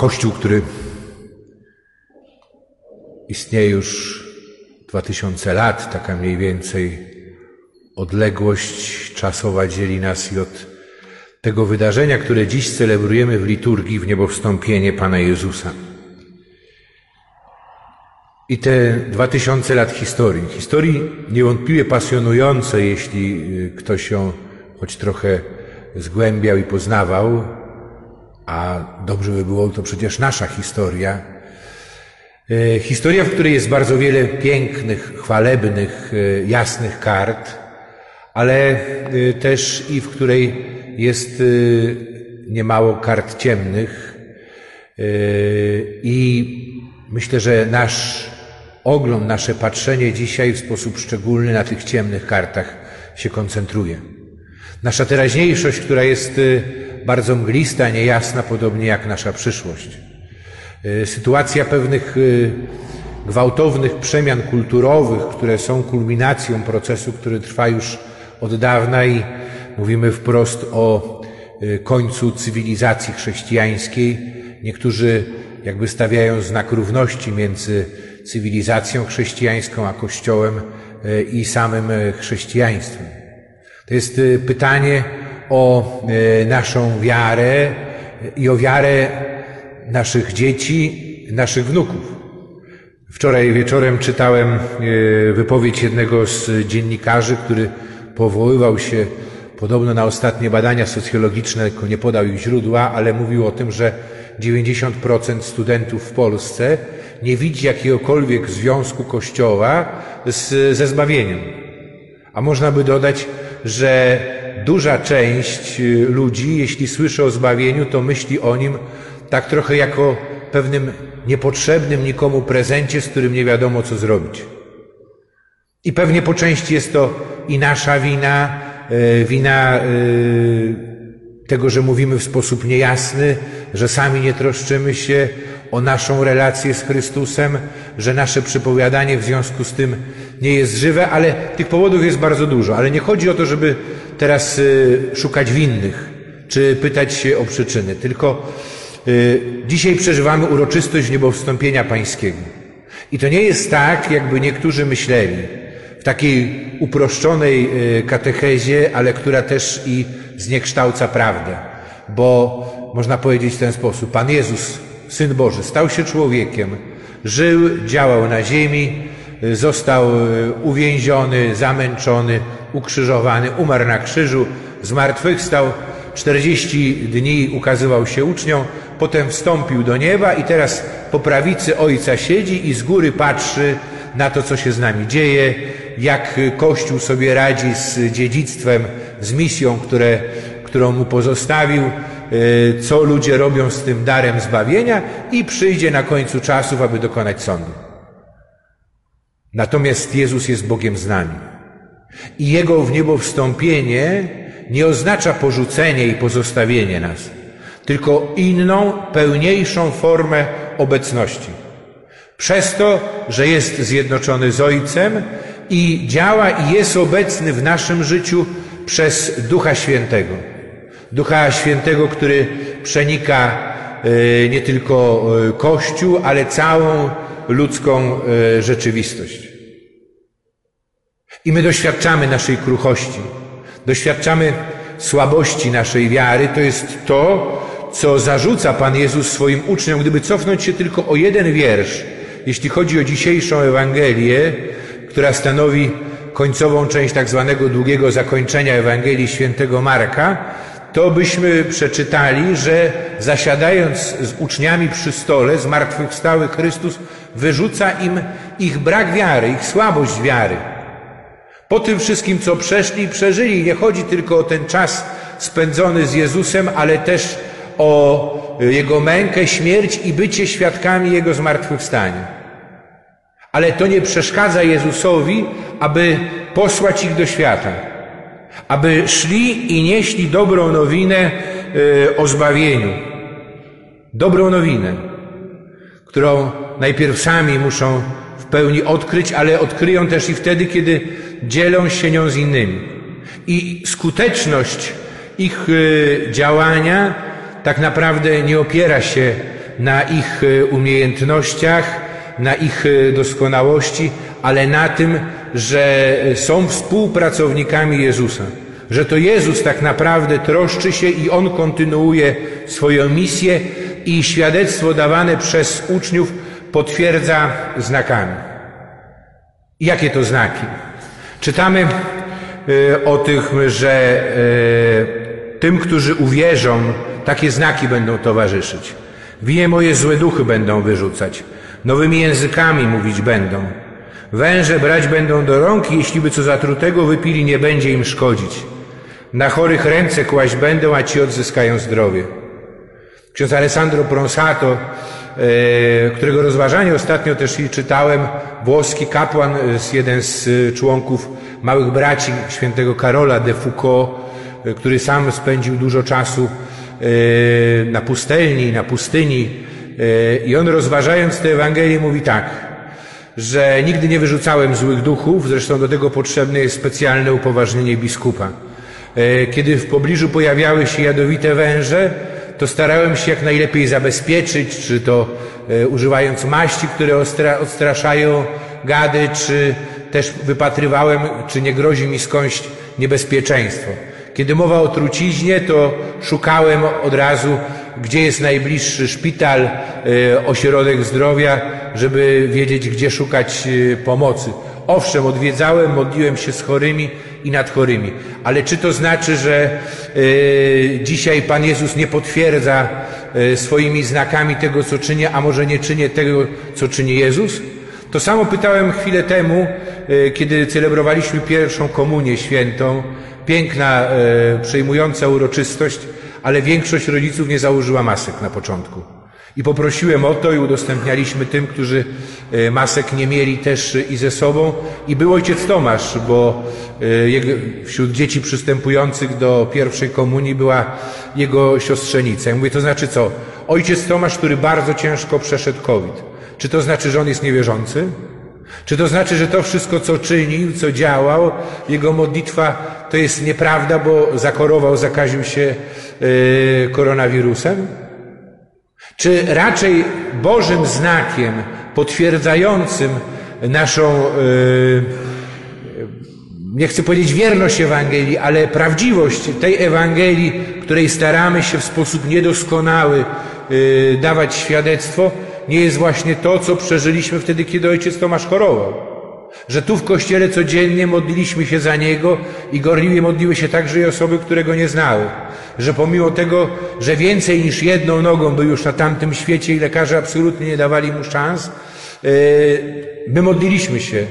Kościół, który istnieje już dwa tysiące lat, taka mniej więcej odległość czasowa dzieli nas i od tego wydarzenia, które dziś celebrujemy w liturgii, w niebowstąpienie Pana Jezusa. I te dwa tysiące lat historii, historii niewątpliwie pasjonującej, jeśli y, ktoś ją choć trochę zgłębiał i poznawał, a dobrze by było to przecież nasza historia. Y, historia, w której jest bardzo wiele pięknych, chwalebnych, y, jasnych kart, ale też i w której jest niemało kart ciemnych. I myślę, że nasz ogląd, nasze patrzenie dzisiaj w sposób szczególny na tych ciemnych kartach się koncentruje. Nasza teraźniejszość, która jest bardzo mglista, niejasna, podobnie jak nasza przyszłość. Y, sytuacja pewnych y, gwałtownych przemian kulturowych, które są kulminacją procesu, który trwa już od dawna i mówimy wprost o końcu cywilizacji chrześcijańskiej. Niektórzy jakby stawiają znak równości między cywilizacją chrześcijańską, a Kościołem e, i samym e, chrześcijaństwem. To jest e, pytanie o naszą wiarę i o wiarę naszych dzieci, naszych wnuków. Wczoraj wieczorem czytałem wypowiedź jednego z dziennikarzy, który powoływał się podobno na ostatnie badania socjologiczne, tylko nie podał ich źródła, ale mówił o tym, że 90% studentów w Polsce nie widzi jakiegokolwiek związku Kościoła z, ze zbawieniem. A można by dodać, że duża część y, ludzi, jeśli słyszy o zbawieniu, to myśli o nim tak trochę jako pewnym niepotrzebnym nikomu prezencie, z którym nie wiadomo co zrobić. I pewnie po części jest to i nasza wina, y, wina y, tego, że mówimy w sposób niejasny, że sami nie troszczymy się o naszą relację z Chrystusem, że nasze przypowiadanie w związku z tym nie jest żywe, ale tych powodów jest bardzo dużo. Ale nie chodzi o to, żeby teraz y, szukać winnych, czy pytać się o przyczyny, tylko y, dzisiaj przeżywamy uroczystość niebowstąpienia pańskiego. I to nie jest tak, jakby niektórzy myśleli, w takiej uproszczonej y, katechezie, ale która też i zniekształca prawdę. Bo można powiedzieć w ten sposób, Pan Jezus, Syn Boży, stał się człowiekiem, żył, działał na ziemi, został e, uwięziony, zamęczony, ukrzyżowany, umarł na krzyżu, zmartwychwstał, 40 dni ukazywał się uczniom, potem wstąpił do nieba i teraz po prawicy Ojca siedzi i z góry patrzy na to, co się z nami dzieje, jak Kościół sobie radzi z dziedzictwem, z misją, które, którą mu pozostawił, e, co ludzie robią z tym darem zbawienia i przyjdzie na końcu czasów, aby dokonać sądu. Natomiast Jezus jest Bogiem z nami. I Jego w niebo wstąpienie nie oznacza porzucenie i pozostawienie nas, tylko inną, pełniejszą formę obecności. Przez to, że jest zjednoczony z Ojcem i działa i jest obecny w naszym życiu przez Ducha Świętego. Ducha Świętego, który przenika e, nie tylko e, Kościół, ale całą ludzką e, rzeczywistość. I my doświadczamy naszej kruchości, doświadczamy słabości naszej wiary. To jest to, co zarzuca Pan Jezus swoim uczniom. Gdyby cofnąć się tylko o jeden wiersz, jeśli chodzi o dzisiejszą Ewangelię, która stanowi końcową część tak zwanego długiego zakończenia Ewangelii świętego Marka, to byśmy przeczytali, że zasiadając z uczniami przy stole, zmartwychwstały Chrystus wyrzuca im ich brak wiary, ich słabość wiary. Po tym wszystkim, co przeszli i przeżyli, nie chodzi tylko o ten czas spędzony z Jezusem, ale też o Jego mękę, śmierć i bycie świadkami Jego zmartwychwstania. Ale to nie przeszkadza Jezusowi, aby posłać ich do świata, aby szli i nieśli dobrą nowinę e, o zbawieniu. Dobrą nowinę, którą najpierw sami muszą w pełni odkryć, ale odkryją też i wtedy, kiedy dzielą się nią z innymi. I skuteczność ich e, działania tak naprawdę nie opiera się na ich e, umiejętnościach, na ich e, doskonałości, ale na tym, że są współpracownikami Jezusa. Że to Jezus tak naprawdę troszczy się i On kontynuuje swoją misję i świadectwo dawane przez uczniów potwierdza znakami. Jakie to znaki? Czytamy e, o tych, że e, tym, którzy uwierzą, takie znaki będą towarzyszyć. Wije moje złe duchy będą wyrzucać. Nowymi językami mówić będą. Węże brać będą do rąk jeśli by co zatrutego wypili, nie będzie im szkodzić. Na chorych ręce kłaść będą, a ci odzyskają zdrowie. Ksiądz Alessandro Pronsato, e, którego rozważanie ostatnio też czytałem, włoski kapłan, e, jeden z e, członków małych braci świętego Karola de Foucault, który sam spędził dużo czasu na pustelni, na pustyni i on rozważając tę Ewangelię mówi tak, że nigdy nie wyrzucałem złych duchów, zresztą do tego potrzebne jest specjalne upoważnienie biskupa. Kiedy w pobliżu pojawiały się jadowite węże, to starałem się jak najlepiej zabezpieczyć, czy to e, używając maści, które odstraszają gady, czy też wypatrywałem, czy nie grozi mi skądś niebezpieczeństwo. Kiedy mowa o truciźnie, to szukałem od razu, gdzie jest najbliższy szpital, e, ośrodek zdrowia, żeby wiedzieć, gdzie szukać e, pomocy. Owszem, odwiedzałem, modliłem się z chorymi i nad chorymi. Ale czy to znaczy, że y, dzisiaj Pan Jezus nie potwierdza swoimi znakami tego, co czyni, a może nie czyni tego, co czyni Jezus? To samo pytałem chwilę temu, kiedy celebrowaliśmy pierwszą komunię świętą. Piękna, przejmująca uroczystość, ale większość rodziców nie założyła masek na początku. I poprosiłem o to i udostępnialiśmy tym, którzy e, masek nie mieli też i ze sobą. I był ojciec Tomasz, bo e, wśród dzieci przystępujących do pierwszej komunii była jego siostrzenica. Ja mówię, to znaczy co? Ojciec Tomasz, który bardzo ciężko przeszedł COVID. Czy to znaczy, że on jest niewierzący? Czy to znaczy, że to wszystko, co czynił, co działał, jego modlitwa to jest nieprawda, bo zakorował, zakaził się e, koronawirusem? Czy raczej Bożym znakiem potwierdzającym naszą, e, nie chcę powiedzieć wierność Ewangelii, ale prawdziwość tej Ewangelii, której staramy się w sposób niedoskonały e, dawać świadectwo, nie jest właśnie to, co przeżyliśmy wtedy, kiedy ojciec Tomasz chorował. Że tu w kościele codziennie modliliśmy się za niego i gorliwie modliły się także i osoby, które go nie znały. Że pomimo tego, że więcej niż jedną nogą był już na tamtym świecie i lekarze absolutnie nie dawali mu szans, e, my modliliśmy się.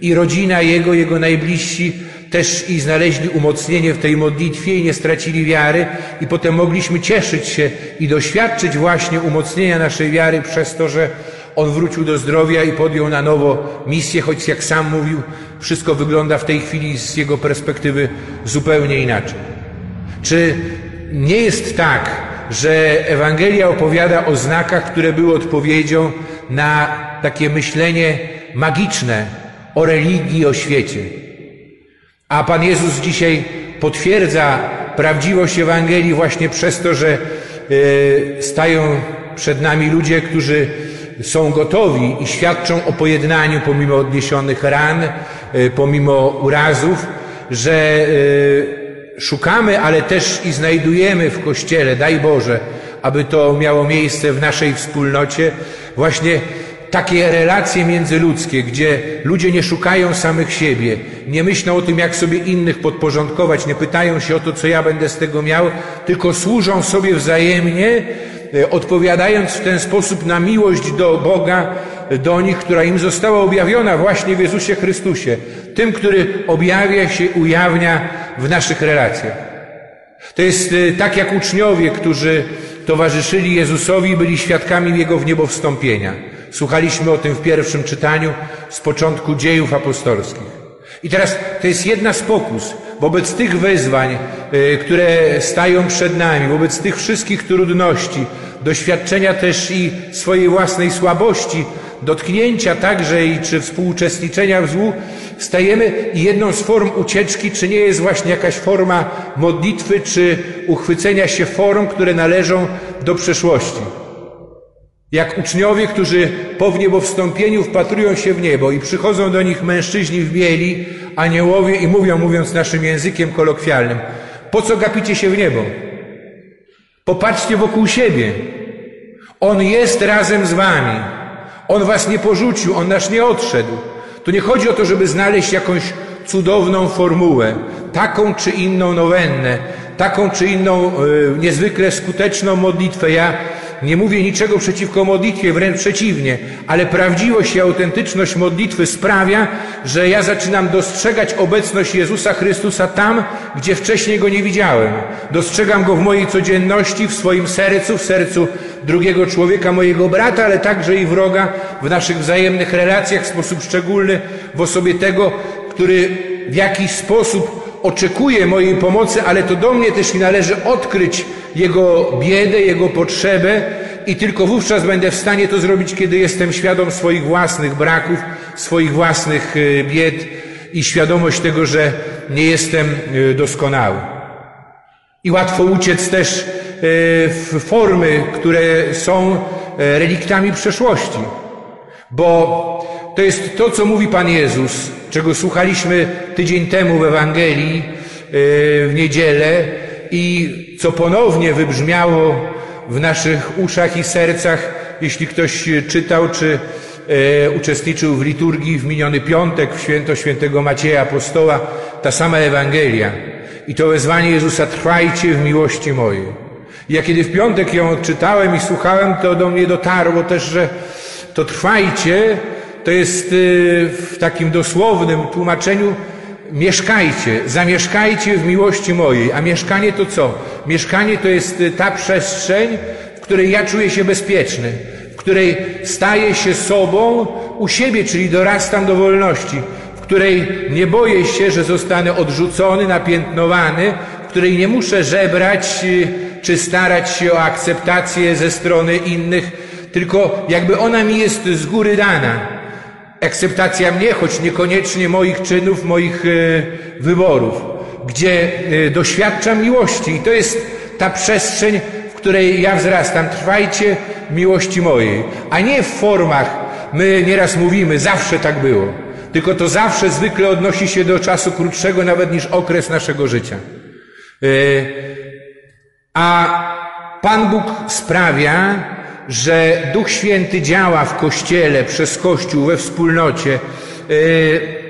I rodzina jego, jego najbliżsi też i znaleźli umocnienie w tej modlitwie i nie stracili wiary i potem mogliśmy cieszyć się i doświadczyć właśnie umocnienia naszej wiary przez to, że on wrócił do zdrowia i podjął na nowo misję, choć jak sam mówił, wszystko wygląda w tej chwili z jego perspektywy zupełnie inaczej. Czy nie jest tak, że Ewangelia opowiada o znakach, które były odpowiedzią na takie myślenie magiczne o religii, o świecie? A Pan Jezus dzisiaj potwierdza prawdziwość Ewangelii właśnie przez to, że e, stają przed nami ludzie, którzy są gotowi i świadczą o pojednaniu pomimo odniesionych ran, e, pomimo urazów, że e, szukamy, ale też i znajdujemy w Kościele, daj Boże, aby to miało miejsce w naszej wspólnocie, właśnie takie relacje międzyludzkie, gdzie ludzie nie szukają samych siebie, nie myślą o tym, jak sobie innych podporządkować, nie pytają się o to, co ja będę z tego miał, tylko służą sobie wzajemnie, odpowiadając w ten sposób na miłość do Boga, do nich, która im została objawiona właśnie w Jezusie Chrystusie, tym, który objawia się, ujawnia w naszych relacjach. To jest e, tak jak uczniowie, którzy towarzyszyli Jezusowi, byli świadkami Jego wniebowstąpienia. Słuchaliśmy o tym w pierwszym czytaniu z początku dziejów apostolskich. I teraz to jest jedna z pokus wobec tych wyzwań, y, które stają przed nami, wobec tych wszystkich trudności, doświadczenia też i swojej własnej słabości, dotknięcia także i czy współuczestniczenia w złu, stajemy i jedną z form ucieczki, czy nie jest właśnie jakaś forma modlitwy, czy uchwycenia się form, które należą do przeszłości. Jak uczniowie, którzy po wniebowstąpieniu wpatrują się w niebo i przychodzą do nich mężczyźni w bieli, aniołowie i mówią, mówiąc naszym językiem kolokwialnym, po co gapicie się w niebo? Popatrzcie wokół siebie. On jest razem z wami. On was nie porzucił, on nasz nie odszedł. Tu nie chodzi o to, żeby znaleźć jakąś cudowną formułę, taką czy inną nowennę, taką czy inną y, niezwykle skuteczną modlitwę. Ja nie mówię niczego przeciwko modlitwie, wręcz przeciwnie, ale prawdziwość i autentyczność modlitwy sprawia, że ja zaczynam dostrzegać obecność Jezusa Chrystusa tam, gdzie wcześniej Go nie widziałem. Dostrzegam Go w mojej codzienności, w swoim sercu, w sercu drugiego człowieka, mojego brata, ale także i wroga, w naszych wzajemnych relacjach w sposób szczególny, w osobie tego, który w jakiś sposób oczekuje mojej pomocy, ale to do mnie też i należy odkryć jego biedę, jego potrzebę i tylko wówczas będę w stanie to zrobić, kiedy jestem świadom swoich własnych braków, swoich własnych e, bied i świadomość tego, że nie jestem e, doskonały. I łatwo uciec też e, w formy, które są reliktami przeszłości, bo to jest to, co mówi Pan Jezus, czego słuchaliśmy tydzień temu w Ewangelii w niedzielę i co ponownie wybrzmiało w naszych uszach i sercach, jeśli ktoś czytał czy e, uczestniczył w liturgii w miniony piątek, w święto świętego Macieja Apostoła, ta sama Ewangelia. I to wezwanie Jezusa, trwajcie w miłości mojej. Ja kiedy w piątek ją odczytałem i słuchałem, to do mnie dotarło też, że to trwajcie, to jest e, w takim dosłownym tłumaczeniu mieszkajcie, zamieszkajcie w miłości mojej. A mieszkanie to co? Mieszkanie to jest y, ta przestrzeń, w której ja czuję się bezpieczny, w której staję się sobą u siebie, czyli dorastam do wolności, w której nie boję się, że zostanę odrzucony, napiętnowany, w której nie muszę żebrać y, czy starać się o akceptację ze strony innych, tylko jakby ona mi jest z góry dana akceptacja mnie, choć niekoniecznie moich czynów, moich e, wyborów, gdzie e, doświadczam miłości. I to jest ta przestrzeń, w której ja wzrastam. Trwajcie miłości mojej, a nie w formach. My nieraz mówimy, zawsze tak było. Tylko to zawsze zwykle odnosi się do czasu krótszego nawet niż okres naszego życia. E, a Pan Bóg sprawia, że Duch Święty działa w Kościele, przez Kościół, we wspólnocie, e,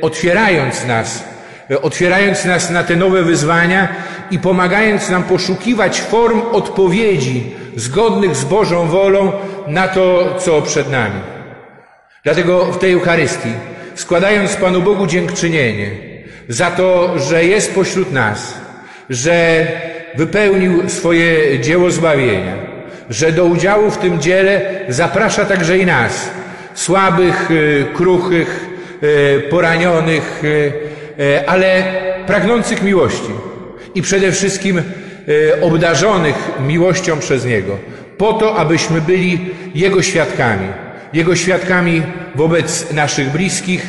otwierając nas, e, otwierając nas na te nowe wyzwania i pomagając nam poszukiwać form odpowiedzi zgodnych z Bożą wolą na to, co przed nami. Dlatego w tej Eucharystii, składając Panu Bogu dziękczynienie za to, że jest pośród nas, że wypełnił swoje dzieło zbawienia, że do udziału w tym dziele zaprasza także i nas, słabych, y, kruchych, y, poranionych, y, ale pragnących miłości i przede wszystkim obdarzonych miłością przez Niego, po to, abyśmy byli Jego świadkami. Jego świadkami wobec naszych bliskich,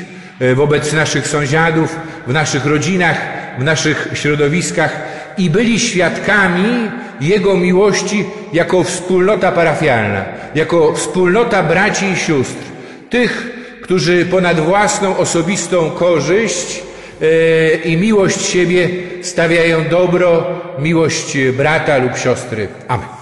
wobec naszych sąsiadów, w naszych rodzinach, w naszych środowiskach i byli świadkami Jego miłości jako wspólnota parafialna, jako wspólnota braci i sióstr, tych, którzy ponad własną osobistą korzyść e, i miłość siebie stawiają dobro, miłość brata lub siostry. Amen.